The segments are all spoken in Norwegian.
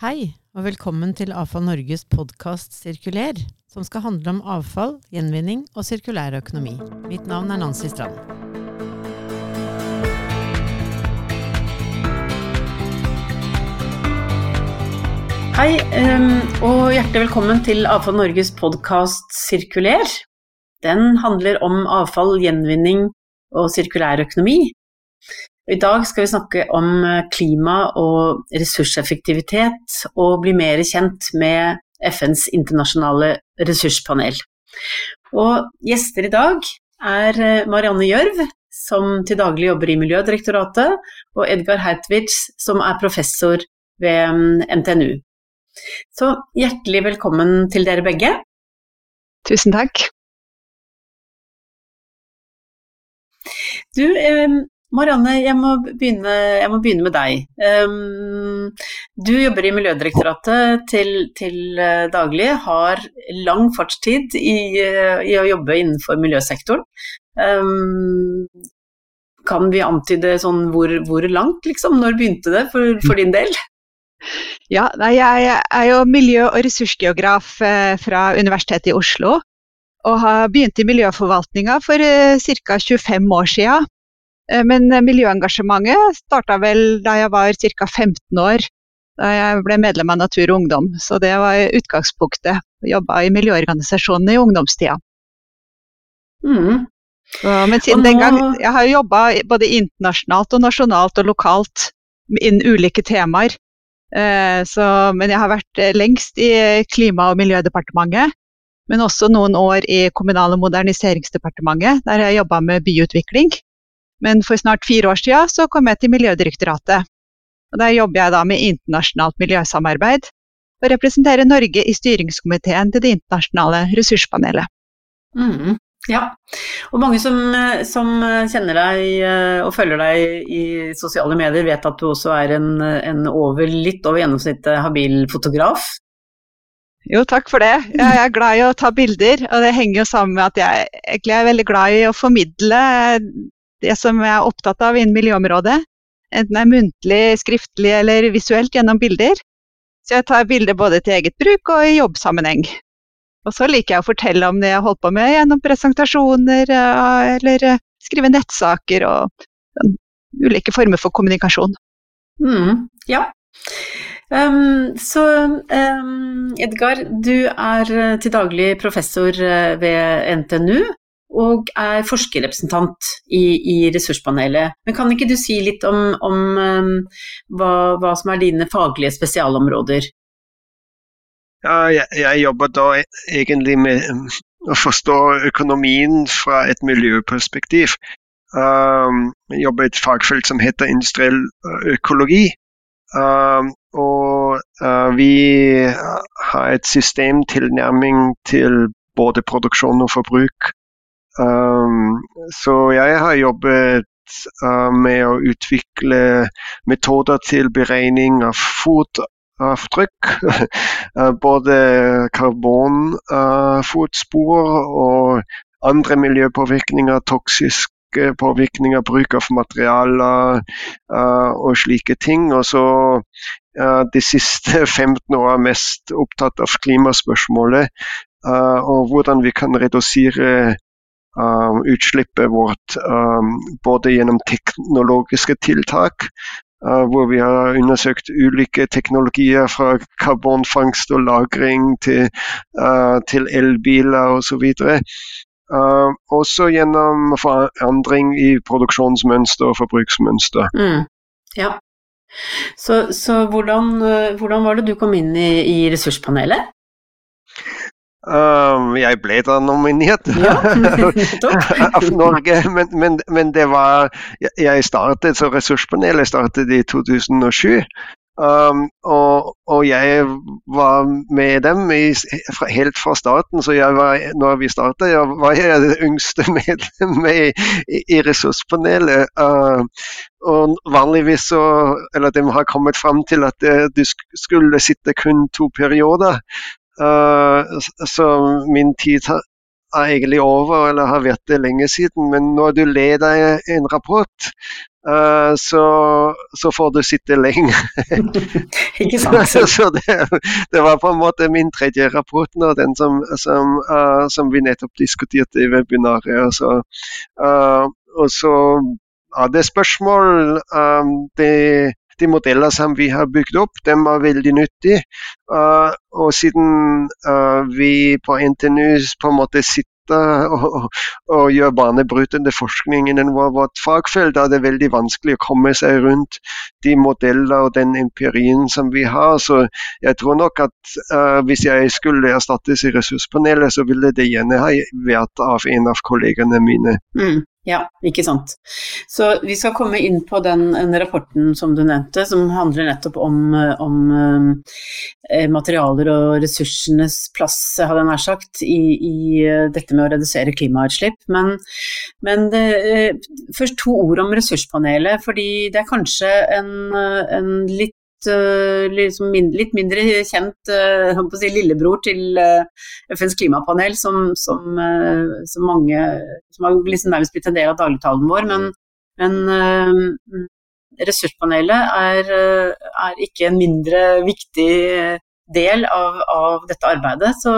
Hei, og velkommen til Avfall Norges podkast Sirkuler, som skal handle om avfall, gjenvinning og sirkulær økonomi. Mitt navn er Nancy Strand. Hei, um, og hjertelig velkommen til Avfall Norges podkast Sirkuler. Den handler om avfall, gjenvinning og sirkulær økonomi. I dag skal vi snakke om eh, klima og ressurseffektivitet, og bli mer kjent med FNs internasjonale ressurspanel. Og gjester i dag er eh, Marianne Gjørv, som til daglig jobber i Miljødirektoratet, og Edgar Hertwitz, som er professor ved NTNU. Mm, Så hjertelig velkommen til dere begge. Tusen takk. Du, Marianne, jeg må begynne, jeg må begynne med deg. Um, du jobber i Miljødirektoratet til, til uh, daglig, har lang fartstid i, uh, i, å jobbe innenfor miljøsektoren. Um, kan vi antyde sånn hvor, hvor, langt, liksom? Når begynte det for, for din del? Ja, nei, jeg er jo miljø- og ressursgeograf uh, fra Universitetet i Oslo. Og har begynt i miljøforvaltninga for ca. 25 år siden. Eh, men miljøengasjementet starta vel da jeg var ca. 15 år. Da jeg ble medlem av Natur og Ungdom. Så det var utgangspunktet. Jobba i miljøorganisasjonene i ungdomstida. Mm. Så, men siden nå... den gang Jeg har jobba både internasjonalt og nasjonalt og lokalt innen ulike temaer. Eh, så, men jeg har vært lengst i Klima- og miljødepartementet. Men også noen år i Kommunal- og moderniseringsdepartementet, der jeg jobba med byutvikling. Men for snart fire år siden så kom jeg til Miljødirektoratet. Og Der jobber jeg da med internasjonalt miljøsamarbeid, og representerer Norge i styringskomiteen til Det internasjonale ressurspanelet. Mm, ja, og mange som, som, kjenner deg eh, og følger deg i sosiale medier, vet at du også er en, en over, litt over gjennomsnittet habil fotograf. Jo, takk for det. Jeg er glad i å ta bilder, og det henger jo sammen med at jeg egentlig er veldig glad i å formidle det som jeg er opptatt av innen miljøområdet. Enten det er muntlig, skriftlig eller visuelt gjennom bilder. Så jeg tar bilder både til eget bruk og i jobbsammenheng. Og så liker jeg å fortelle om det jeg holder på med gjennom presentasjoner eh, eller eh, skrive nettsaker og ulike former for kommunikasjon. Mm, ja. Um, så um, Edgar, du er eh, til daglig professor ved NTNU og er forskerrepresentant i, i, ressurspanelet. Men kan ikke du si litt om, om um, hva, hva, som er dine faglige spesialområder? Ja, jeg, jeg, jobber da egentlig med um, å forstå økonomien fra et miljøperspektiv. Um, jeg jobber i et fagfelt som heter industriell økologi. Um, og uh, vi har et systemtilnærming til både produksjon og forbruk Um, så jeg har jobbet uh, med å utvikle metoder til beregning av fotavtrykk. uh, både karbonfotspor uh, og andre miljøpåvirkninger, toksiske påvirkninger, bruk av materialer uh, og slike ting. Og så uh, de siste 15 åra mest opptatt av klimaspørsmålet. Uh, og hvordan vi kan redusere um, utslippet vårt um, både gjennom teknologiske tiltak, uh, hvor vi har undersøkt ulike teknologier fra karbonfangst og -lagring til, uh, til elbiler osv. Uh, også gjennom forandring i produksjonsmønster og forbruksmønster. Mm. Ja. Så, så hvordan, hvordan, var det du kom inn i, i ressurspanelet? Um, jeg ble da nominert ja. av Norge, men, men, men, det var Jeg startet, så Ressurspanelet startet i 2007. Um, og, og, jeg var med dem i, fra, helt fra starten, så jeg var, når vi startet, jeg var jeg det yngste medlemmet i, i, ressurspanelet. Uh, og vanligvis så Eller de har kommet fram til at du skulle sitte kun to perioder. Uh, så min tid er egentlig over, eller har vært det lenge siden. Men når du leder en rapport, uh, så, så, får du sitte lenge. Ikke sant? så det, det, var på en måte min tredje rapport og den som, som, uh, som vi nettopp diskuterte i webinaret. Så, uh, og så er det spørsmål um, det de modeller som vi har bygd opp, de er veldig nyttige. Uh, og siden uh, vi på NTNU på en måte sitter og, og gjør banebrytende forskning innen vårt fagfelt, er det veldig vanskelig å komme seg rundt de modeller og den empirien som vi har. Så jeg tror nok at uh, hvis jeg skulle erstattes i ressurspanelet, så ville det gjerne ha vært av en av kollegene mine. Mm. Ja, ikke sant. Så vi skal komme inn på den, rapporten som du nevnte, som handler nettopp om, om eh, materialer og ressursenes plass, hadde jeg nær sagt, i, i, eh, dette med å redusere klimautslipp. Men, men det, eh, først to ord om ressurspanelet, fordi det er kanskje en, en litt Eh, liksom litt mindre kjent uh, si, lillebror til uh, FNs klimapanel, som, som, som, mange som har liksom nærmest blitt en del av dagligtalen vår. Men, men ressurspanelet er, er, ikke en mindre viktig del av, av, dette arbeidet. Så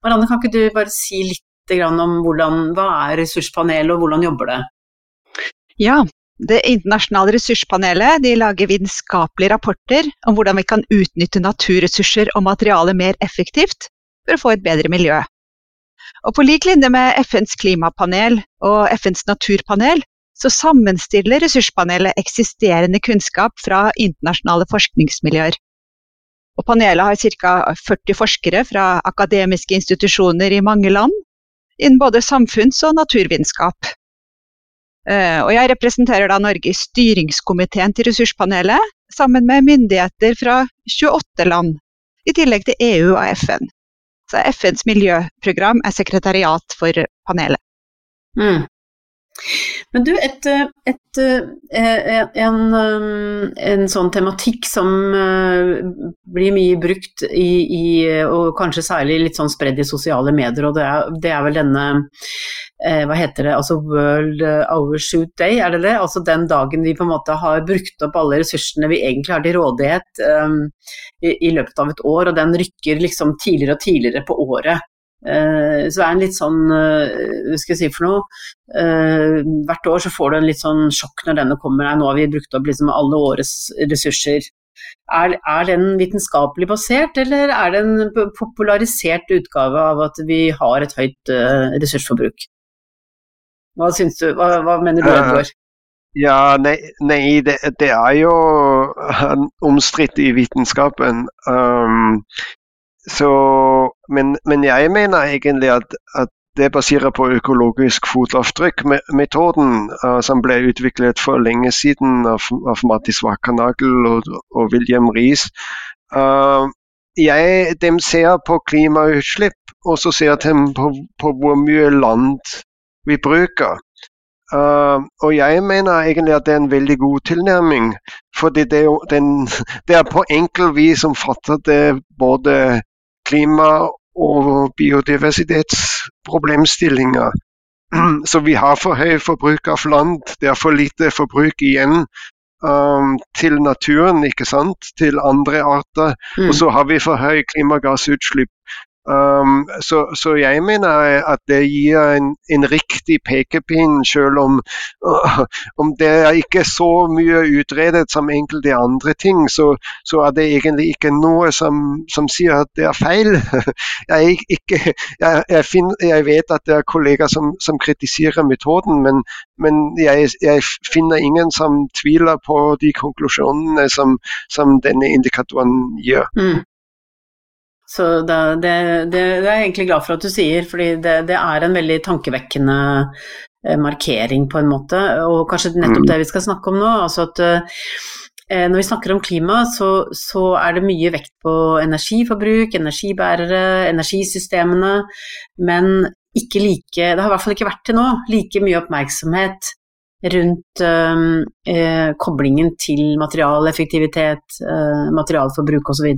Marianne, kan ikke du bare si litt om hvordan, hva er ressurspanelet og hvordan jobber det? Ja, det internasjonale ressurspanelet lager vitenskapelige rapporter om hvordan vi kan utnytte naturressurser og materialer mer effektivt for å få et bedre miljø. Og På lik linje med FNs klimapanel og FNs naturpanel, så sammenstiller ressurspanelet eksisterende kunnskap fra internasjonale forskningsmiljøer. Og panelet har ca. 40 forskere fra akademiske institusjoner i mange land, innen både samfunns- og naturvitenskap. Eh, og jeg representerer da Norge i styringskomiteen til ressurspanelet, sammen med myndigheter fra 28 land, i tillegg til EU og FN. Så FNs miljøprogram er sekretariat for panelet. Mm. Men du, et, et, eh, en, en, sånn tematikk som eh, blir mye brukt i, i, og kanskje særlig litt sånn spredd i sosiale medier, og det er, det er vel denne eh, hva heter det, altså World Overshoot Day, er det det? Altså den dagen vi på en måte har brukt opp alle ressursene vi egentlig har til rådighet um, i, i, løpet av et år, og den rykker liksom tidligere og tidligere på året. Uh, så det er en litt sånn, uh, hva skal jeg si for noe, uh, hvert år så får du en litt sånn sjokk når denne kommer. Nei, nå har vi brukt opp liksom alle årets ressurser. Er, er, den vitenskapelig basert, eller er det en popularisert utgave av at vi har et høyt ressursforbruk? Hva syns du, hva, hva mener du, Edvard? Ja, nei, nei det, det, er jo omstridt i vitenskapen. Um, så, men, men, jeg mener egentlig at, at det baserer på økologisk fotavtrykk. Metoden uh, som ble utviklet for lenge siden av, av Mattis Wackernagel og, og, William Riis. Uh, de ser på klimautslipp, og så ser de på, på hvor mye land vi bruker. Uh, og jeg mener egentlig at det er en veldig god tilnærming. fordi det, det er på enkel vis omfatter det både klima- og biodiversitetsproblemstillinger. Så vi har for høy forbruk av land, det er for lite forbruk igjen um, til naturen, ikke sant? til andre arter. Mm. Og så har vi for høy klimagassutslipp. Um, så, så, jeg mener at det gir en, en riktig pekepinn, selv om, uh, om, det er ikke så mye utredet som enkelte andre ting, så, så er det egentlig ikke noe som, som, sier at det er feil. Jeg, ikke, jeg, jeg, finner, jeg vet at det er kollegaer som, som kritiserer metoden, men, men jeg, finner ingen som tviler på de konklusjonene som, som denne indikatoren gir. Mm. Så det, det, det, det, er jeg egentlig glad for at du sier, fordi det, er en veldig tankevekkende eh, markering på en måte, og kanskje nettopp mm. det vi skal snakke om nå. altså at eh, når vi snakker om klima, så, så, er det mye vekt på energiforbruk, energibærere, energisystemene, men ikke like Det har i hvert fall ikke vært til nå like mye oppmerksomhet rundt eh, eh koblingen til materialeffektivitet, eh, materialforbruk osv.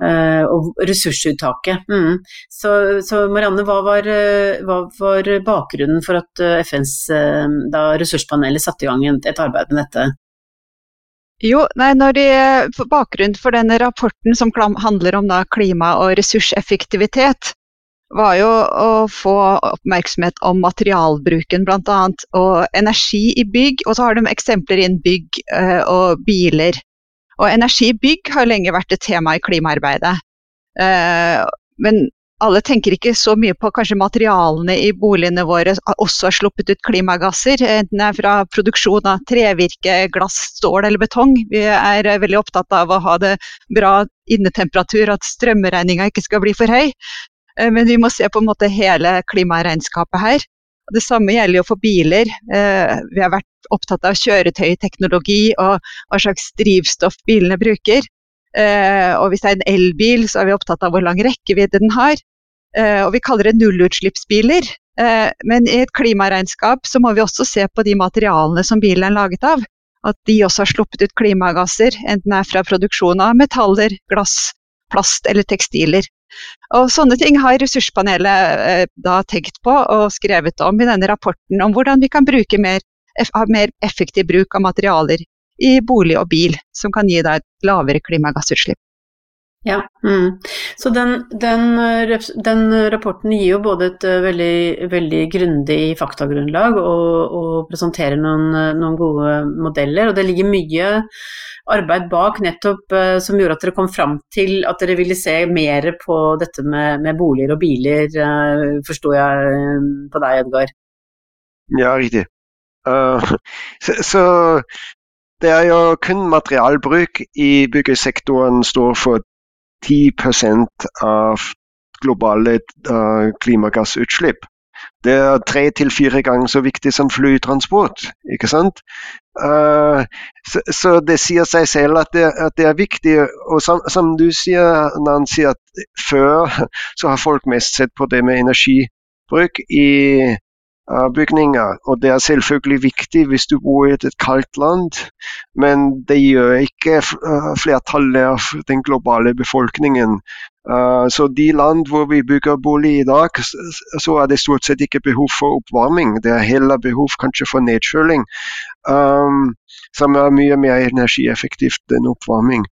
Uh, og ressursuttaket. Mm. Så, så, Marianne, hva var, hva var, bakgrunnen for at FNs da, ressurspanelet satte i gang et arbeid med dette? Jo, nei, de, Bakgrunnen for denne rapporten som handler om klima og ressurseffektivitet, var jo å få oppmerksomhet om materialbruken bl.a. og energi i bygg. Og så har de eksempler innen bygg uh, og biler. Og energi i bygg har lenge vært et tema i klimaarbeidet. Uh, men alle tenker ikke så mye på kanskje materialene i boligene våre også har sluppet ut klimagasser. Enten det er fra produksjon av trevirke, glass, stål eller betong. Vi er veldig opptatt av å ha det bra innetemperatur, at strømregninga ikke skal bli for høy. Eh, men vi må se på en måte hele klimaregnskapet her. Det samme gjelder jo for biler. Eh, vi har vært opptatt av kjøretøyteknologi og hva slags drivstoff bilene bruker. Eh, og hvis det er en elbil, så er vi opptatt av hvor lang rekkevidde den har. Og vi kaller det nullutslippsbiler. Men i et klimaregnskap så må vi også se på de materialene som bilen er laget av. At de også har sluppet ut klimagasser, enten det er fra produksjon av metaller, glass, plast eller tekstiler. Og Sånne ting har ressurspanelet eh, da tenkt på og skrevet om i denne rapporten om hvordan vi kan bruke mer, mer effektiv bruk av materialer i bolig og bil, som kan gi deg et lavere klimagassutslipp. Ja, mm. Så den, den, den, rapporten gir jo både et eh, veldig, veldig grundig faktagrunnlag og, og presenterer noen, noen, gode modeller, og det ligger mye arbeid bak nettopp uh, som gjorde at dere kom fram til at dere ville se mer på dette med, med boliger og biler, uh, forsto jeg uh, på deg, Edgar? Ja, riktig. så, så, det er jo kun materialbruk i byggesektoren står for 10% av globale klimagassutslipp. Det er tre til fire ganger så viktig som flytransport. ikke sant? Uh, så, så, det sier seg selv at det, at det er viktig. Og som, som, du sier, Nancy, at før så har folk mest sett på det med energibruk i bygninger. Og det er selvfølgelig viktig hvis du bor i et, et kaldt land, men det gjør ikke uh, flertallet av den globale befolkningen. Uh, så de land hvor vi bygger bolig i dag, så er det stort sett ikke behov for oppvarming. Det er heller behov kanskje for nedkjøling, som er mye mer energieffektivt enn oppvarming.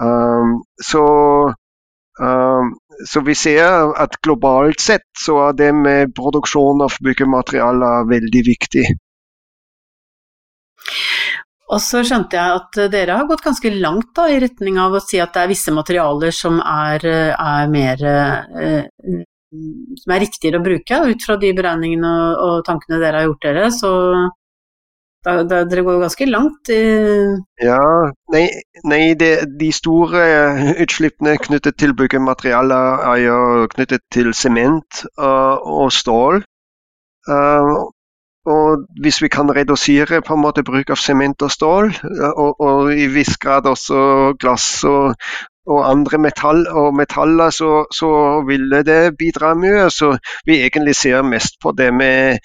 Um, så, um, så, vi ser at globalt sett så er det med produksjon av byggematerialer veldig viktig. Og så skjønte jeg at dere har gått ganske langt da, i retning av å si at det er visse materialer som er, er mer eh, som er riktigere å bruke, ut fra de beregningene og, tankene dere har gjort dere. Så da, da, dere går ganske langt. Ja, nei, nei det, de store utslippene knyttet til byggematerialer er jo knyttet til sement og, og stål. Uh, og hvis vi kan redusere på en måte bruk av sement og stål, og, og, i viss grad også glass og, og andre metall og metaller, så, så ville det bidra mye. Så vi egentlig ser mest på det med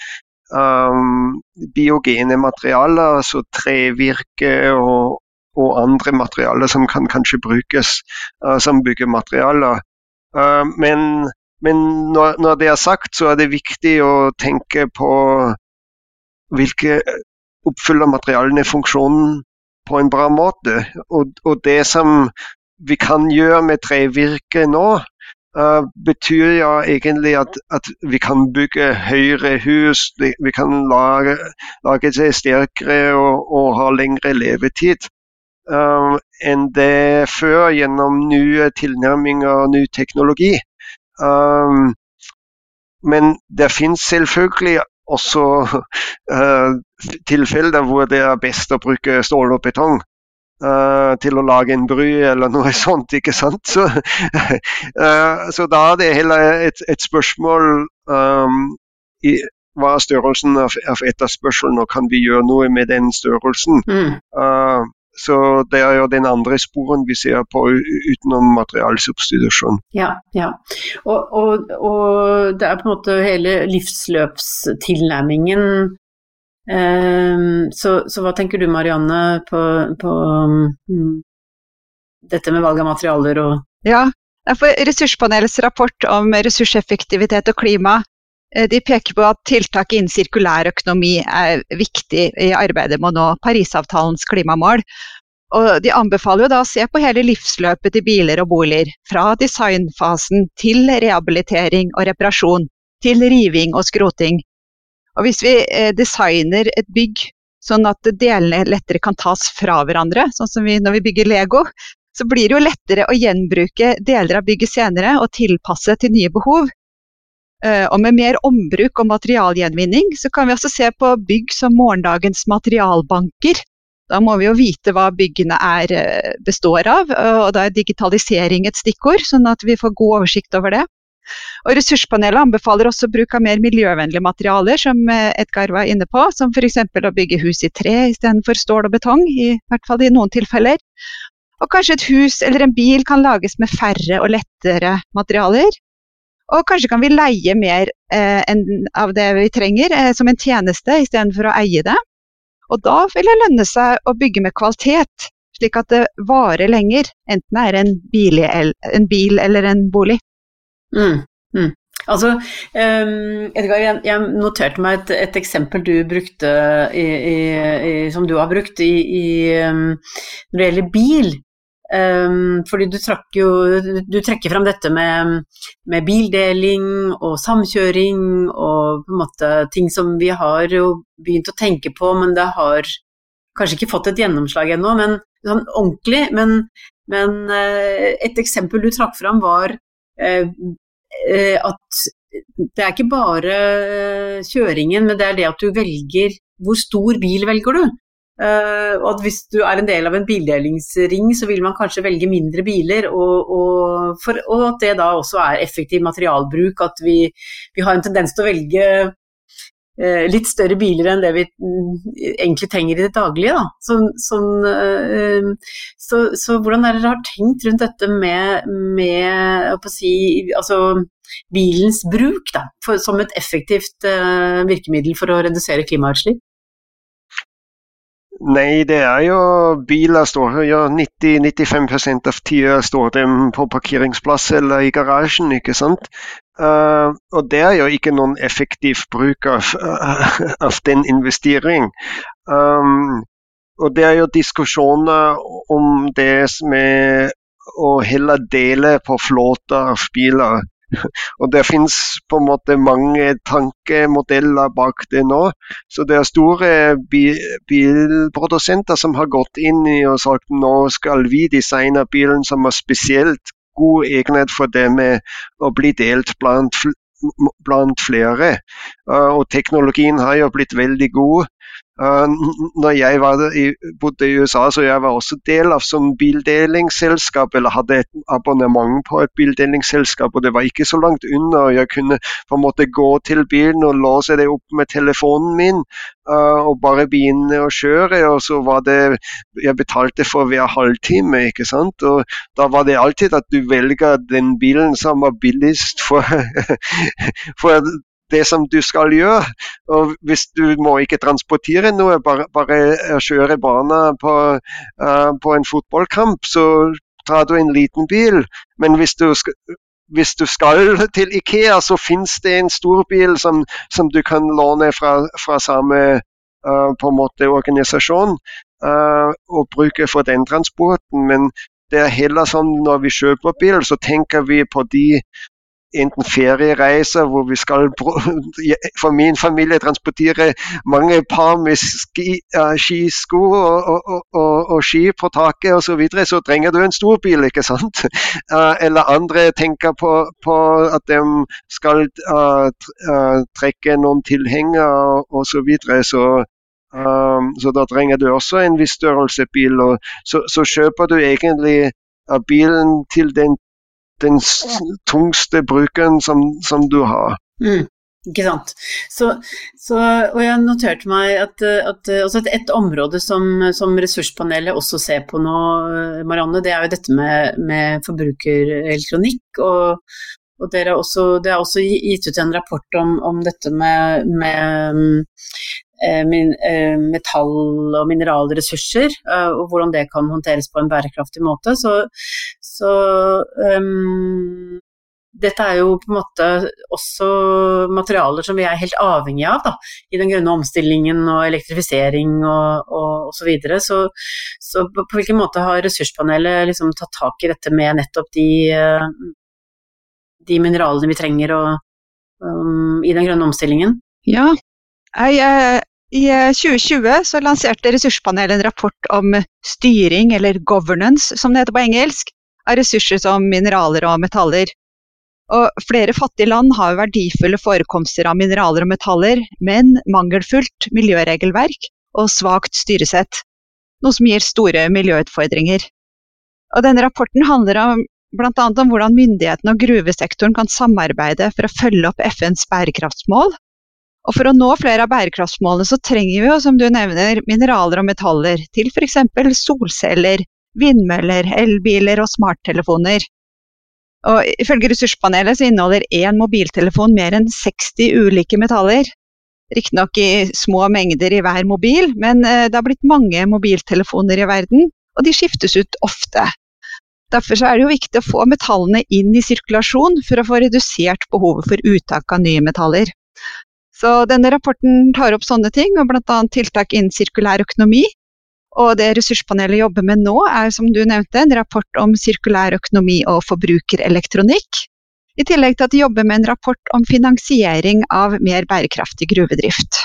um, biogene materialer, altså trevirke og, og, andre materialer som kan kanskje brukes uh, som byggematerialer. Uh, men, men når, når, det er sagt, så er det viktig å tenke på hvilke oppfyller materialene funksjonen på en bra måte. Og, og, det som vi kan gjøre med trevirke nå, uh, betyr ja egentlig at, at, vi kan bygge høyere hus, vi kan lage, lage seg sterkere og, og, ha lengre levetid. Uh, enn det før gjennom nye tilnærminger og ny teknologi. Um, men det finnes selvfølgelig også uh, tilfeller hvor det er best å bruke stål og betong. Uh, til å lage en bry eller noe sånt. ikke sant? Så, uh, så da er det heller et, et spørsmål um, i, hva er størrelsen av, av etterspørselen, og kan vi gjøre noe med den størrelsen? Mm. Uh, så det er jo den andre sporen vi ser på utenom materialsubstitusjon. Ja, ja. Og, og, og, det er på en måte hele livsløpstilnærmingen. Um, så, så, hva tenker du Marianne på, på um, dette med valg av materialer og Ja, for Ressurspanelets rapport om ressurseffektivitet og klima eh, de peker på at tiltak innen sirkulær økonomi er viktig i arbeidet med å nå Parisavtalens klimamål. Og de anbefaler jo da å se på hele livsløpet til biler og boliger, fra designfasen til rehabilitering og reparasjon, til riving og skroting. Og hvis vi eh, designer et bygg sånn at delene lettere kan tas fra hverandre, sånn som vi, når vi bygger Lego, så blir det jo lettere å gjenbruke deler av bygget senere og tilpasse til nye behov. Eh, og med mer ombruk og materialgjenvinning, så kan vi også se på bygg som morgendagens materialbanker. Da må vi jo vite hva byggene er, eh, består av, og da er digitalisering et stikkord, sånn at vi får god oversikt over det. Og Ressurspanelet anbefaler også bruk av mer miljøvennlige materialer, som eh, Edgar var inne på, som f.eks. å bygge hus i tre istedenfor stål og betong, i hvert fall i noen tilfeller. Og kanskje et hus eller en bil kan lages med færre og lettere materialer. Og kanskje kan vi leie mer eh, av det vi trenger eh, som en tjeneste, istedenfor å eie det. Og da vil det lønne seg å bygge med kvalitet, slik at det varer lenger, enten det er en bil, en bil eller en bolig. Mm, mm. Altså, um, Edgar, jeg, noterte meg et, et, eksempel du brukte i, i, i, som du har brukt um, når det gjelder bil. Um, fordi du, jo, du, trekker fram dette med, med, bildeling og samkjøring og på en måte ting som vi har jo begynt å tenke på, men det har kanskje ikke fått et gjennomslag ennå, men sånn ordentlig. Men, men uh, et eksempel du trakk fram var Eh, at det er ikke bare kjøringen, men det er det at du velger hvor stor bil velger du. Uh, og at hvis du er en del av en bildelingsring, så vil man kanskje velge mindre biler. Og, og, for, og at det da også er effektiv materialbruk. At vi, vi har en tendens til å velge litt større biler enn det vi uh, egentlig trenger i det daglige. Da. Så, sånn, så, så hvordan er det dere har tenkt rundt dette med, med si, altså, bilens bruk da, for, som et effektivt uh, virkemiddel for å redusere klimautslipp? Nei, det er jo biler står ja, 90-95% av tida står de på parkeringsplass eller i garasjen, ikke sant. Uh, og det er jo ikke noen effektiv bruk av, uh, av den investering. Um, og det er jo diskusjoner om det med å heller dele på flåter av biler. Og det finnes på en måte mange tankemodeller bak det nå. Så det er store bilprodusenter som har gått inn i og sagt nå skal vi designe bilen som er spesielt god egenhet for det med å bli delt blant, blant flere. Og teknologien har jo blitt veldig god. Uh, når jeg i, bodde i USA, så jeg var også del av sånn bildelingsselskap, eller hadde et abonnement på et bildelingsselskap. og Det var ikke så langt unna. Jeg kunne på en måte gå til bilen og låse det opp med telefonen min uh, og bare begynne å kjøre. og så var det, Jeg betalte for hver halvtime. ikke sant? og Da var det alltid at du velger den bilen som var billigst for, for det som du skal gjøre. Og hvis du må ikke transportere noe, bare, bare kjøre barna på, uh, på, en fotballkamp, så tar du en liten bil. Men hvis du, hvis du skal til Ikea, så finnes det en stor bil som, som du kan låne fra, fra samme uh, på en måte organisasjon uh, og bruke for den transporten. Men det er heller sånn når vi kjøper bil, så tenker vi på de enten feriereiser hvor vi skal for min familie transportere mange par med ski, uh, skisko og, og, og, og, ski på taket osv., så, videre, så trenger du en stor bil. ikke sant? Uh, eller andre tenker på, på at de skal uh, trekke noen tilhengere osv. Så, videre, så um, så da trenger du også en viss størrelse bil. og så, så kjøper du egentlig bilen til den den tungste bruken som, som du har. Mm. Ikke sant. Så, så, og jeg noterte meg at, at et, et, område som, som, ressurspanelet også ser på nå, Marianne, det er jo dette med, med forbrukerelektronikk. Og, og det er også gitt ut en rapport om, om dette med, med Eh, eh, metall- og mineralressurser, eh, og hvordan det kan håndteres på en bærekraftig måte. Så, så, um, dette er jo på en måte også materialer som vi er helt avhengige av da, i den grønne omstillingen og elektrifisering og, og, og så videre. Så, så, på hvilken måte har ressurspanelet liksom tatt tak i dette med nettopp de, eh, de mineralene vi trenger og, um, i den grønne omstillingen? Ja, jeg, i 2020 så lanserte Ressurspanelet en rapport om styring, eller governance som det heter på engelsk, av ressurser som mineraler og metaller. Og flere fattige land har verdifulle forekomster av mineraler og metaller, men mangelfullt miljøregelverk og svakt styresett, noe som gir store miljøutfordringer. Og denne rapporten handler om, bl.a. om hvordan myndighetene og gruvesektoren kan samarbeide for å følge opp FNs bærekraftsmål. Og for å nå flere av bærekraftsmålene så trenger vi jo, som du nevner, mineraler og metaller til f.eks. solceller, vindmøller, elbiler og smarttelefoner. Og ifølge ressurspanelet så inneholder én mobiltelefon mer enn 60 ulike metaller. Riktignok i små mengder i hver mobil, men eh, det har blitt mange mobiltelefoner i verden, og de skiftes ut ofte. Derfor er det jo viktig å få metallene inn i sirkulasjon for å få redusert behovet for uttak av nye metaller. Så denne rapporten tar opp sånne ting, og bl.a. tiltak innen sirkulær økonomi, og det ressurspanelet jobber med nå, er som du nevnte, en rapport om sirkulær økonomi og forbrukerelektronikk. I tillegg til at de jobber med en rapport om finansiering av mer bærekraftig gruvedrift.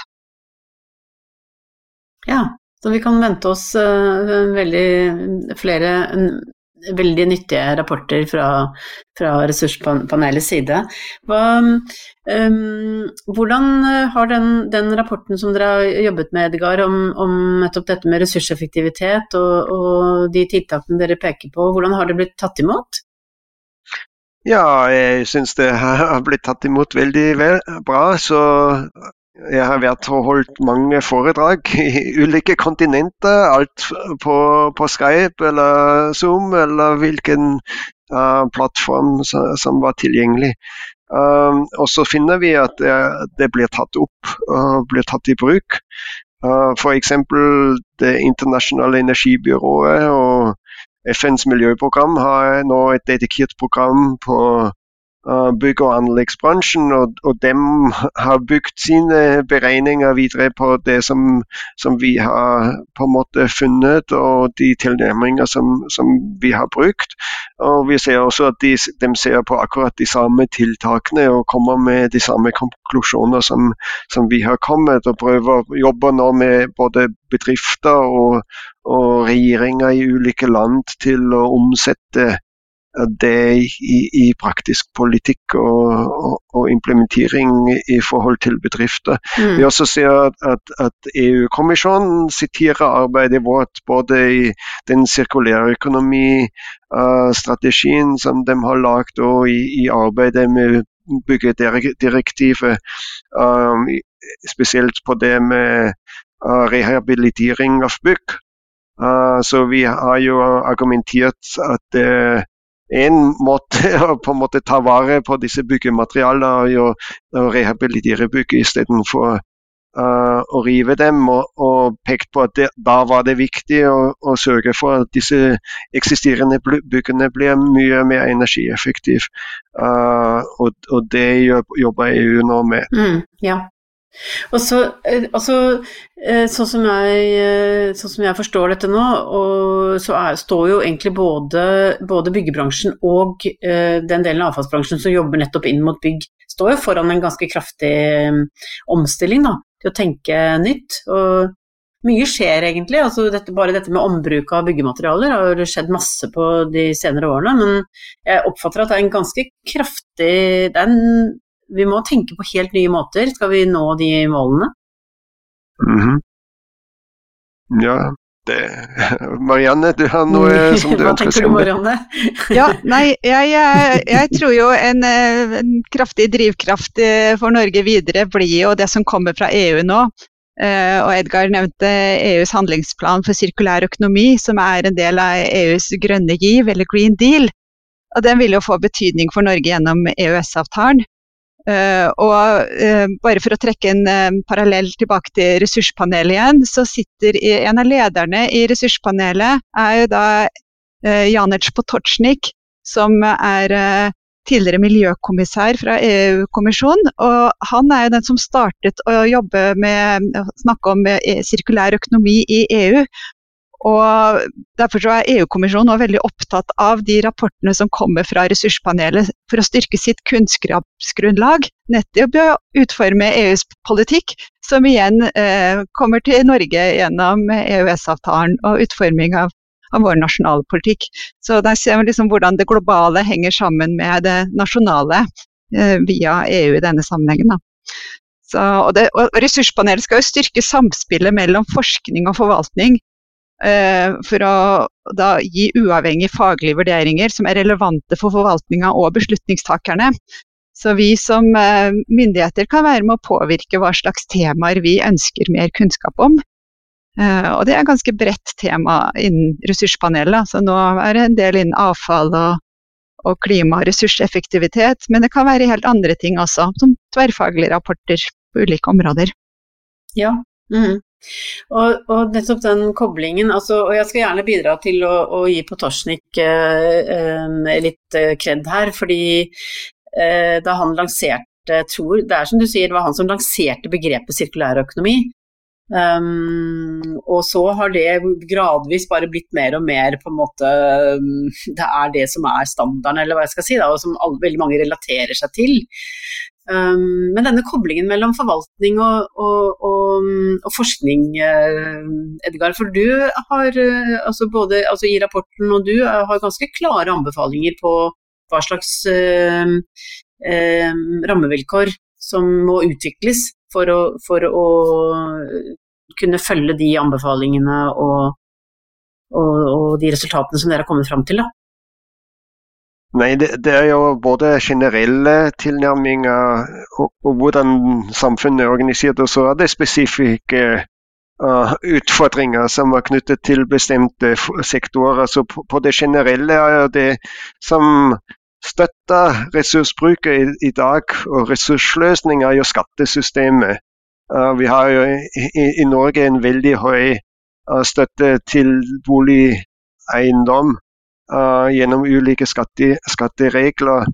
Ja, så vi kan vente oss uh, veldig flere veldig nyttige rapporter fra, fra ressurspanelets side. Hva, um, hvordan har den, den, rapporten som dere har jobbet med, Edgar, om, om nettopp dette med ressurseffektivitet og, og, de tiltakene dere peker på, hvordan har det blitt tatt imot? Ja, jeg syns det har blitt tatt imot veldig bra. Så jeg har vært og holdt mange foredrag i ulike kontinenter. Alt på, på Skype eller Zoom eller hvilken uh, plattform som, var tilgjengelig. Um, og så finner vi at det, det blir tatt opp og blir tatt i bruk. Uh, F.eks. Det internasjonale energibyrået og FNs miljøprogram har nå et dedikert program på bygg- og anleggsbransjen, og, og de har bygd sine beregninger videre på det som, som, vi har på en måte funnet, og de tilnærminger som, som vi har brukt. Og Vi ser også at de, de, ser på akkurat de samme tiltakene og kommer med de samme konklusjoner som, som vi har kommet, og prøver å jobbe nå med både bedrifter og, og regjeringer i ulike land til å omsette det i, i praktisk politikk og, og, og, implementering i forhold til bedrifter. Mm. Vi også ser at, at, EU-kommisjonen siterer arbeidet vårt både i den sirkulære økonomistrategien uh, som de har lagd, og i, i arbeidet med byggedirektivet. Um, spesielt på det med uh, rehabilitering av bygg. Uh, så vi har jo argumentert at det en måte å på en måte ta vare på disse byggematerialene og, og rehabilitere bygg istedenfor uh, å rive dem. Og, og pekt på at det, da var det viktig å, å, sørge for at disse eksisterende byggene blir mye mer energieffektive. Uh, og, og, det jobber EU nå med. Mm, ja. Og så, altså, sånn, som jeg, eh, sånn som jeg forstår dette nå, så er, står jo egentlig både, både byggebransjen og den delen av avfallsbransjen som jobber nettopp inn mot bygg, står jo foran en ganske kraftig omstilling da, til å tenke nytt. Og mye skjer egentlig. altså dette, Bare dette med ombruk av byggematerialer har skjedd masse på de senere årene. Men jeg oppfatter at det er en ganske kraftig Det er en vi må tenke på helt nye måter skal vi nå de målene. Mm -hmm. Ja, det Marianne, du har noe som du ønsker å si om det? ja, nei, jeg, jeg, jeg, tror jo en, en, kraftig drivkraft eh, for Norge videre blir jo det som kommer fra EU nå. Uh, og Edgar nevnte EUs handlingsplan for sirkulær økonomi, som er en del av EUs grønne giv, eller Green Deal. Og den vil jo få betydning for Norge gjennom EØS-avtalen. Uh, og uh, bare for å trekke en uh, parallell tilbake til ressurspanelet igjen, så sitter en av lederne i ressurspanelet er jo da Janec Potocnik, som er tidligere miljøkommissær fra EU-kommisjonen. og Han er jo den som startet å jobbe med å snakke om sirkulær økonomi i EU. Og Derfor er EU-kommisjonen veldig opptatt av de rapportene som kommer fra ressurspanelet for å styrke sitt kunnskapsgrunnlag nettopp å utforme EUs politikk, som igjen eh, kommer til Norge gjennom EØS-avtalen og utforming av, av, vår nasjonale politikk. Så der ser vi liksom hvordan det globale henger sammen med det nasjonale eh, via EU i denne sammenhengen. Da. Så, og, det, og Ressurspanelet skal jo styrke samspillet mellom forskning og forvaltning for å gi uavhengige faglige vurderinger som er relevante for forvaltninga og beslutningstakerne. Så vi som eh, myndigheter kan være med å påvirke hva slags temaer vi ønsker mer kunnskap om. Eh, og det er et ganske bredt tema innen ressurspanelet. Så nå er det en del innen avfall og, og klima og ressurseffektivitet, men det kan være helt andre ting også, som tverrfaglige rapporter på ulike områder. Ja, mm. Og, og, nettopp den koblingen, altså, og jeg skal gjerne bidra til å, å gi Potosjnik eh, litt eh, kred her, fordi eh, da han lanserte, tror Det er som du sier, det var han som lanserte begrepet sirkulærøkonomi. Um, og så har det gradvis bare blitt mer og mer på en måte Det er det som er standarden, eller hva jeg skal si, da, og som alle, veldig mange relaterer seg til. Um, men denne koblingen mellom forvaltning og, og, og, og forskning, uh, Edgar, for du har uh, altså både altså i rapporten og du uh, har ganske klare anbefalinger på hva slags rammevilkår som må utvikles for å, for å, kunne følge de anbefalingene og, og, de resultatene som dere har kommet fram til. Da. Nei, det, det, er jo både generelle tilnærminger og, og, hvordan samfunnet er organisert, og så er det spesifikke uh, utfordringer som er knyttet til bestemte sektorer. Så på, på det generelle er det som støtter ressursbruket i, i, dag, og ressursløsning er jo skattesystemet. Uh, vi har jo i, i, Norge en veldig høy uh, støtte til boligeiendom uh, gjennom ulike skatte, skatteregler.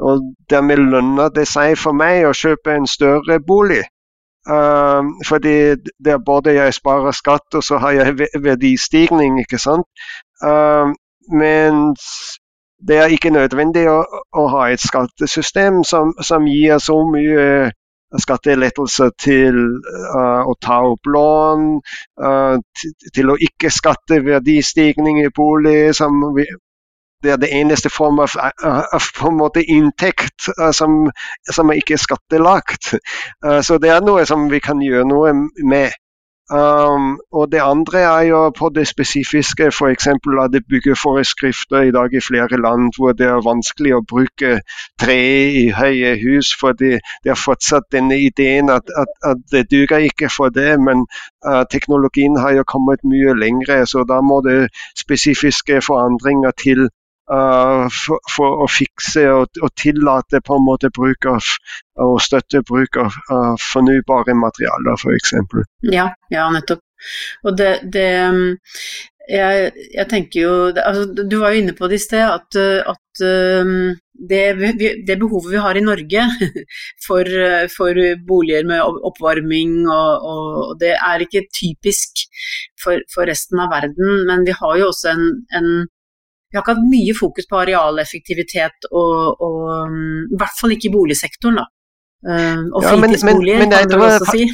Og dermed lønner det seg for meg å kjøpe en større bolig. Uh, fordi er både jeg sparer skatt, og så har jeg verdistigning, ikke sant. Uh, men det er ikke nødvendig å, å ha et skattesystem som, som, gir så mye skattelettelser til uh, å ta opp lån, uh, til å ikke skatte verdistigning i bolig. vi, det er det eneste form av, måte inntekt uh, som, som, er ikke skattelagt. så det er noe som vi kan gjøre noe med. Um, og det andre er jo på det spesifiske, f.eks. at det bygger foreskrifter i dag i flere land hvor det er vanskelig å bruke tre i høye hus, fordi det er fortsatt denne ideen at, at, at det duger ikke for det. Men uh, teknologien har jo kommet mye lengre, så da må det spesifiske forandringer til Uh, for, for, å fikse og, og, tillate på en måte bruk av og støtte bruk av uh, fornybare materialer, f.eks. Ja, ja, nettopp. Og det, det jeg, jeg, tenker jo altså, Du var jo inne på det i sted, at, at det, det, behovet vi har i Norge for, for boliger med oppvarming, og, og, det er ikke typisk for, for, resten av verden, men vi har jo også en, en vi har ikke hatt mye fokus på arealeffektivitet, og, og mm, i hvert fall ikke i boligsektoren. da. Uh, og fritidsboliger, ja, kan du også si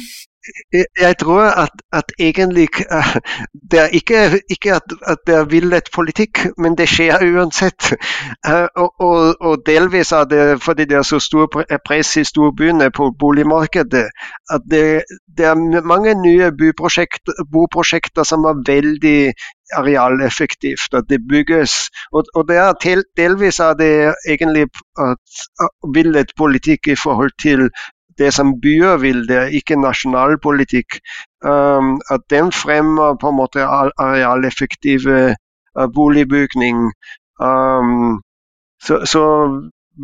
jeg tror at, at egentlig uh, det er ikke, ikke at, at, det er villet politikk, men det skjer uansett. Uh, og, og, og, delvis er det fordi det er så stor press i storbyene på boligmarkedet, at det, det er mange nye boprosjekter som er veldig arealeffektivt. At det bygges. Og, og det er delvis er det egentlig villet politikk i forhold til det som byer vil, det er ikke nasjonalpolitikk. Um, at den fremmer på en måte arealeffektive uh, boligbygning. Um, så, så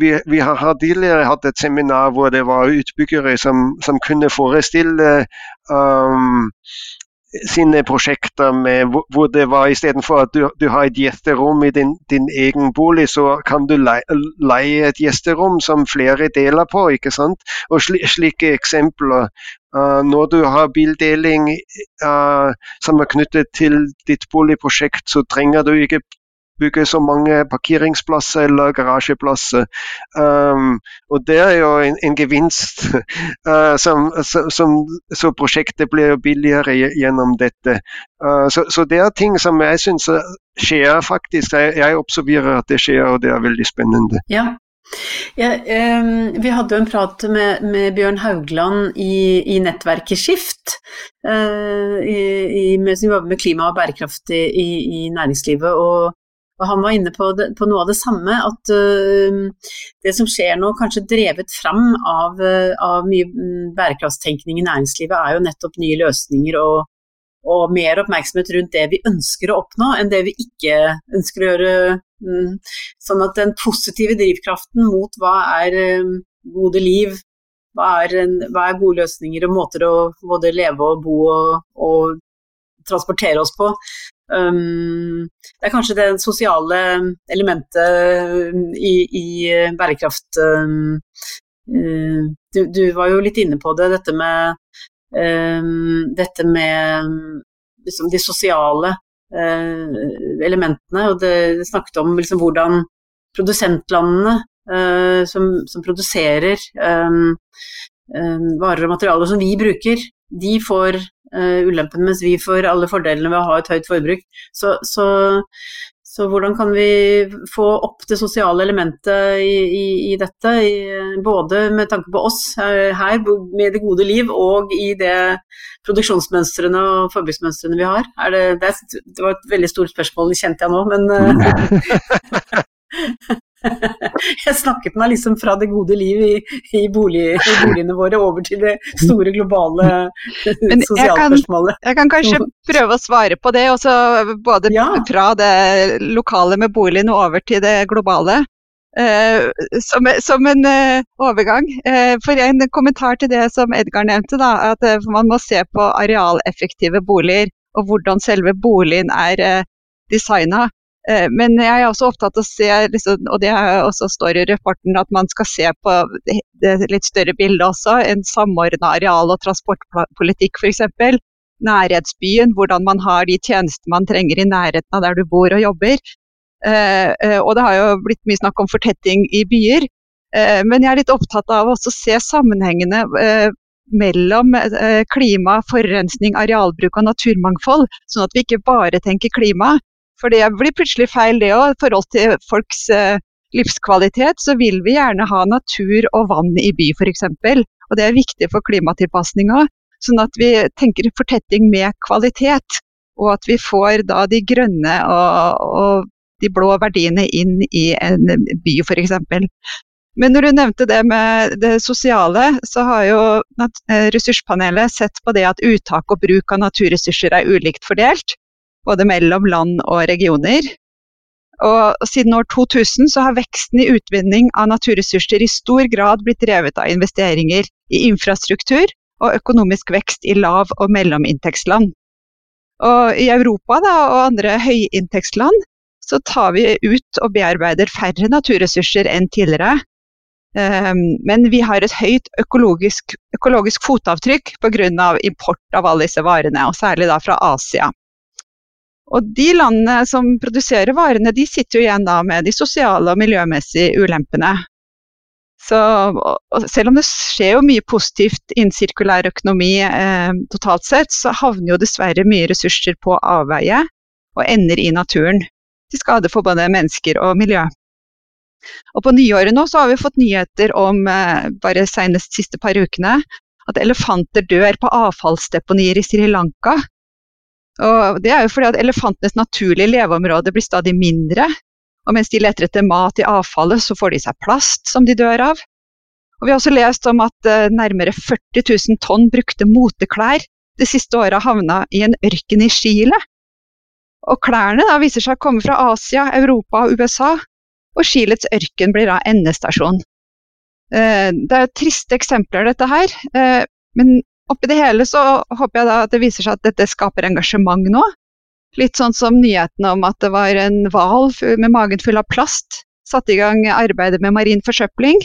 vi, vi, har tidligere hatt et seminar hvor det var utbyggere som, som kunne forestille um, sine prosjekter med, hvor det var istedenfor at du, du, har et gjesterom i din, din, egen bolig, så kan du leie et gjesterom som flere deler på. ikke sant? Og slike eksempler. Uh, når du har bildeling uh, som er knyttet til ditt boligprosjekt, så trenger du ikke bygge så mange parkeringsplasser eller garasjeplasser. Um, og det er jo en, en gevinst. Uh, som, som, så prosjektet blir billigere gjennom dette. Uh, så, så, det er ting som jeg syns skjer, faktisk. Jeg, jeg, observerer at det skjer, og det er veldig spennende. Ja. Ja, um, vi hadde jo en prat med, med Bjørn Haugland i, i nettverket Skift, uh, i, i, som jobber med klima og bærekraft i, i næringslivet. Og og han var inne på, det, på noe av det samme, at uh, det som skjer nå, kanskje drevet fram av, uh, av mye mm, bærekraftstenkning i næringslivet, er jo nettopp nye løsninger og, og, mer oppmerksomhet rundt det vi ønsker å oppnå, enn det vi ikke ønsker å gjøre. Um, sånn at den positive drivkraften mot hva er um, gode liv, hva er, en, hva er, gode løsninger og måter å både leve og bo og, og transportere oss på, Um, det er kanskje det sosiale elementet i, i bærekraft um, du, du, var jo litt inne på det, dette med, um, dette med liksom, de sosiale uh, elementene. Og det, det snakket om liksom, hvordan produsentlandene uh, som, som, produserer varer og materialer som vi bruker, de får ulempen, mens vi får alle fordelene ved å ha et høyt forbruk. Så, så, så, hvordan kan vi få opp det sosiale elementet i, i, i dette, i, både med tanke på oss her med det gode liv, og i det produksjonsmønstrene og forbruksmønstrene vi har? Det, det, det, var et veldig stort spørsmål, kjente jeg nå, men uh, jeg snakket meg liksom fra det gode liv i, i, bolig, i boligene våre over til det store globale sosialspørsmålet. Jeg, jeg, kan kanskje prøve å svare på det, også både ja. fra det lokale med boligen og over til det globale. Uh, som, som, en uh, overgang. Uh, for en kommentar til det som Edgar nevnte, da, at man må se på arealeffektive boliger og hvordan selve boligen er uh, designa. Eh, men jeg er også opptatt av å se, liksom, og det også står i rapporten, at man skal se på det litt større bildet også. En samordna areal- og transportpolitikk f.eks. Nærhetsbyen, hvordan man har de tjenester man trenger i nærheten av der du bor og jobber. Eh, eh, og det har jo blitt mye snakk om fortetting i byer. Men jeg er litt opptatt av å se sammenhengene mellom klima, forurensning, arealbruk og naturmangfold. Sånn at vi ikke bare tenker klima, for det blir plutselig feil det òg. I forhold til folks eh, livskvalitet så vil vi gjerne ha natur og vann i by f.eks. Og det er viktig for klimatilpasninga. Sånn at vi tenker fortetting med kvalitet. Og at vi får da de grønne og, og de blå verdiene inn i en by f.eks. Men når du nevnte det med det sosiale, så har jo eh, ressurspanelet sett på det at uttak og bruk av naturressurser er ulikt fordelt både mellom land og regioner. Og siden år 2000 så har veksten i utvinning av naturressurser i stor grad blitt drevet av investeringer i infrastruktur og økonomisk vekst i lav- og mellominntektsland. Og I Europa da, og andre høyinntektsland så tar vi ut og bearbeider færre naturressurser enn tidligere. Um, men vi har et høyt økologisk, økologisk fotavtrykk pga. import av alle disse varene, og særlig da fra Asia. Og de landene som produserer varene, de sitter jo igjen da med de sosiale og miljømessige ulempene. Så selv om det skjer jo mye positivt innen sirkulær økonomi eh, totalt sett, så havner jo dessverre mye ressurser på avveie og ender i naturen. Til skade for både mennesker og miljø. Og på nyåret nå så har vi fått nyheter om, eh, bare senest siste par ukene, at elefanter dør på avfallsdeponier i Sri Lanka og det er jo fordi at elefantenes naturlige leveområde blir stadig mindre. Og mens de leter etter mat i avfallet, så får de seg plast som de dør av. Og vi har også lest om at uh, nærmere 40 000 tonn brukte moteklær det siste året havna i en ørken i Chile. Og klærne da, viser seg å komme fra Asia, Europa og USA, og Chilets ørken blir da endestasjon. Uh, det er jo triste eksempler, dette her. Uh, men oppi det hele så håper jeg da at det viser seg at dette skaper engasjement nå. Litt sånn som nyheten om at det var en hval med magen full av plast satte i gang arbeidet med marin forsøpling.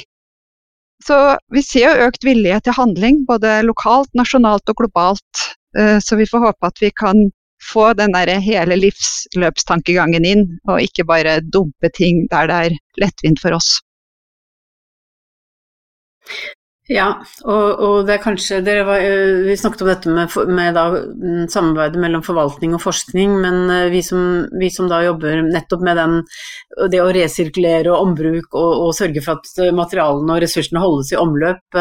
Så vi ser jo økt vilje til handling, både lokalt, nasjonalt og globalt. Eh, så vi får håpe at vi kan få den der hele livsløpstankegangen inn, og ikke bare dumpe ting der det er lettvint for oss. Ja, og, og, det er kanskje var, eh, Vi snakket om dette med, med da, mm, samarbeidet mellom forvaltning og forskning, men eh, vi som, vi som, da jobber nettopp med den, det å resirkulere og ombruk og, og sørge for at eh, materialene og ressursene holdes i omløp,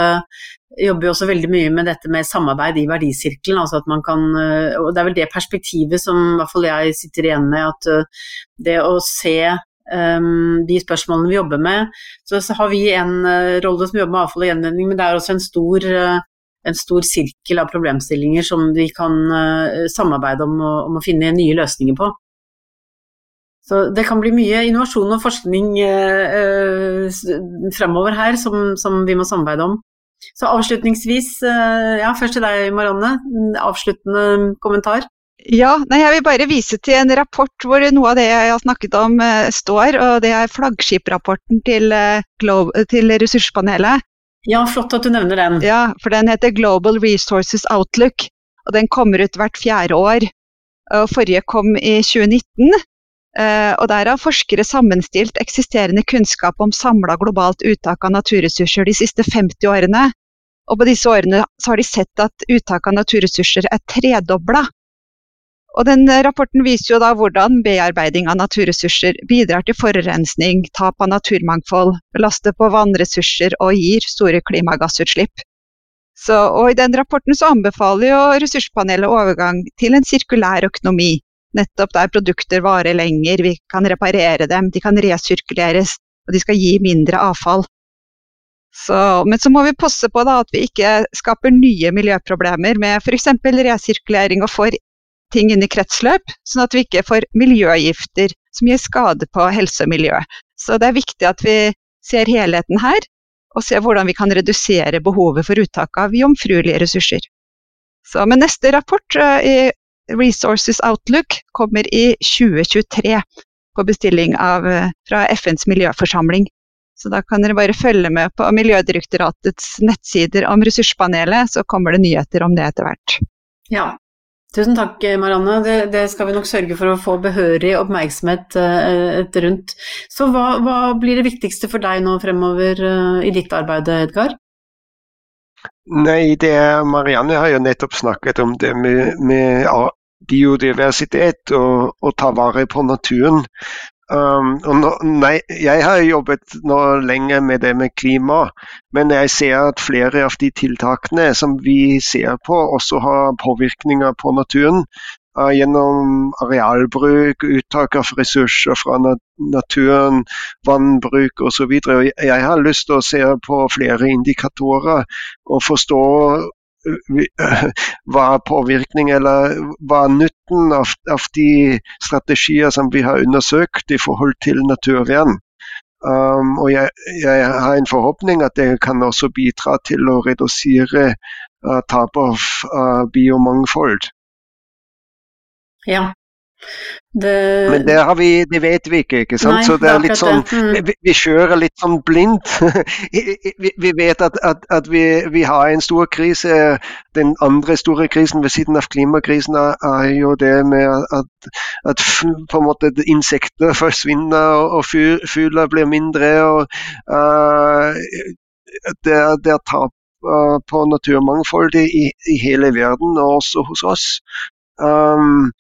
jobber jo også veldig mye med dette med samarbeid i verdisirkelen. altså at man kan, og Det er vel det perspektivet som hvert fall jeg sitter igjen med, at det å se de spørsmålene vi jobber med. Så, så har vi en uh, rolle som jobber med avfall og gjenvinning, men det er også en stor, uh, en stor sirkel av problemstillinger som vi kan uh, samarbeide om, om, å finne nye løsninger på. Så det kan bli mye innovasjon og forskning fremover her som, som, vi må samarbeide om. Så avslutningsvis, ja, først til deg Marianne, avsluttende kommentar. Ja, nei, jeg vil bare vise til en rapport hvor noe av det jeg har snakket om uh, står. og Det er flaggskiprapporten til, uh, til, Ressurspanelet. Ja, flott at du nevner den. Ja, for Den heter Global Resources Outlook. og Den kommer ut hvert fjerde år. og Forrige kom i 2019. Uh, og Der har forskere sammenstilt eksisterende kunnskap om samla globalt uttak av naturressurser de siste 50 årene. Og på disse årene har de sett at uttaket av naturressurser er tredobla og den eh, Rapporten viser jo da hvordan bearbeiding av naturressurser bidrar til forurensning, tap av naturmangfold, belaster på vannressurser og gir store klimagassutslipp. Så, og I den rapporten så anbefaler jo Ressurspanelet overgang til en sirkulær økonomi. Nettopp der produkter varer lenger, vi kan reparere dem, de kan resirkuleres og de skal gi mindre avfall. Så, men så må vi passe på da, at vi ikke skaper nye miljøproblemer med f.eks. resirkulering og for ting inn i kretsløp, sånn at vi ikke får miljøgifter som gir skade på helse og miljø. Så det er viktig at vi ser helheten her, og ser hvordan vi kan redusere behovet for uttak av jomfruelige ressurser. Så, men neste rapport uh, i Resources Outlook kommer i 2023 på bestilling av, uh, fra FNs miljøforsamling. Så da kan dere bare følge med på Miljødirektoratets nettsider om ressurspanelet, så kommer det nyheter om det etter hvert. Ja, Tusen takk, Marianne. Det, det, skal vi nok sørge for å få behørig oppmerksomhet uh, rundt. Så hva, hva, blir det viktigste for deg nå fremover uh, i ditt arbeid, Edgar? Nei, det er Marianne har jo nettopp snakket om det med, med biodiversitet og, og ta vare på naturen. Um, nå, nei, jeg har jobbet nå lenge med det med klima, men jeg ser at flere av de tiltakene som vi ser på, også har påvirkninger på naturen. Uh, gjennom arealbruk, uttak av ressurser fra nat naturen, vannbruk osv. Jeg har lyst til å se på flere indikatorer og forstå hva er påvirkning eller hva er nytten av, av, de strategier som vi har undersøkt i forhold til naturvern. Um, og jeg, jeg, har en forhåpning at det kan også bidra til å redusere uh, tap av uh, biomangfold. Ja, det... Men det, vi, det, vet vi ikke, ikke sant? Nei, så det er litt sånn, mm. vi, vi, kjører litt sånn blindt. vi, vi, vet at, at, at vi, har en stor krise. Den andre store krisen ved siden av klimakrisen er, jo det med at, at på en måte insekter forsvinner og, og fugler blir mindre. og uh, Det, det er tap uh, på naturmangfoldet i, i, hele verden, og også hos oss. Um,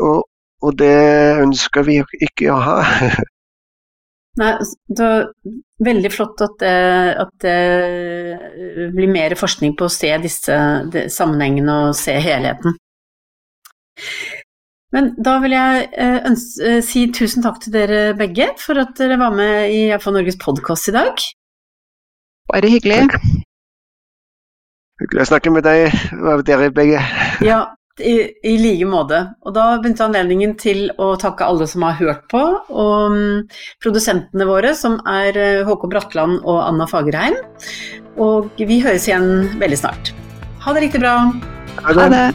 og, og det ønsker vi ikke å ha. Nei, det er Veldig flott at det, at det, blir mer forskning på å se disse sammenhengene og se helheten. Men da vil jeg eh, ønske, eh, si tusen takk til dere begge for at dere var med i iallfall Norges podkast i dag. Bare hyggelig. Takk. Hyggelig å snakke med deg, dere begge. Ja, i, I like måte. Og da begynte anledningen til å takke alle som har hørt på, og um, produsentene våre, som er eh, Håkon Bratland og Anna Fagerheim. Og vi høres igjen veldig snart. Ha det riktig bra. Ha det.